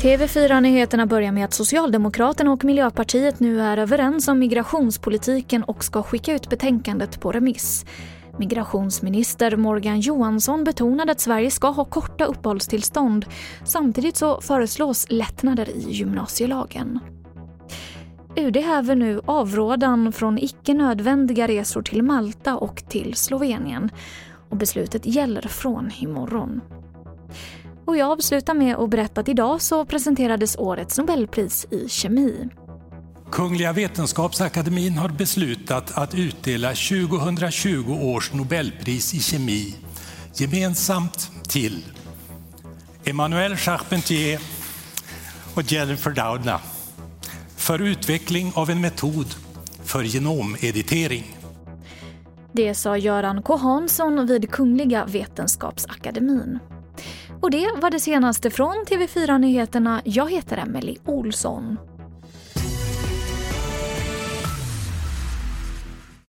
TV4-nyheterna börjar med att Socialdemokraterna och Miljöpartiet nu är överens om migrationspolitiken och ska skicka ut betänkandet på remiss. Migrationsminister Morgan Johansson betonade att Sverige ska ha korta uppehållstillstånd. Samtidigt så föreslås lättnader i gymnasielagen. UD häver nu avrådan från icke nödvändiga resor till Malta och till Slovenien. Och beslutet gäller från imorgon. Och jag avslutar med att berätta att idag så presenterades årets Nobelpris i kemi. Kungliga Vetenskapsakademien har beslutat att utdela 2020 års Nobelpris i kemi gemensamt till Emmanuel Charpentier och Jennifer Doudna för utveckling av en metod för genomeditering. Det sa Göran K Hansson vid Kungliga Vetenskapsakademin. Och det var det senaste från TV4 Nyheterna. Jag heter Emily Olsson.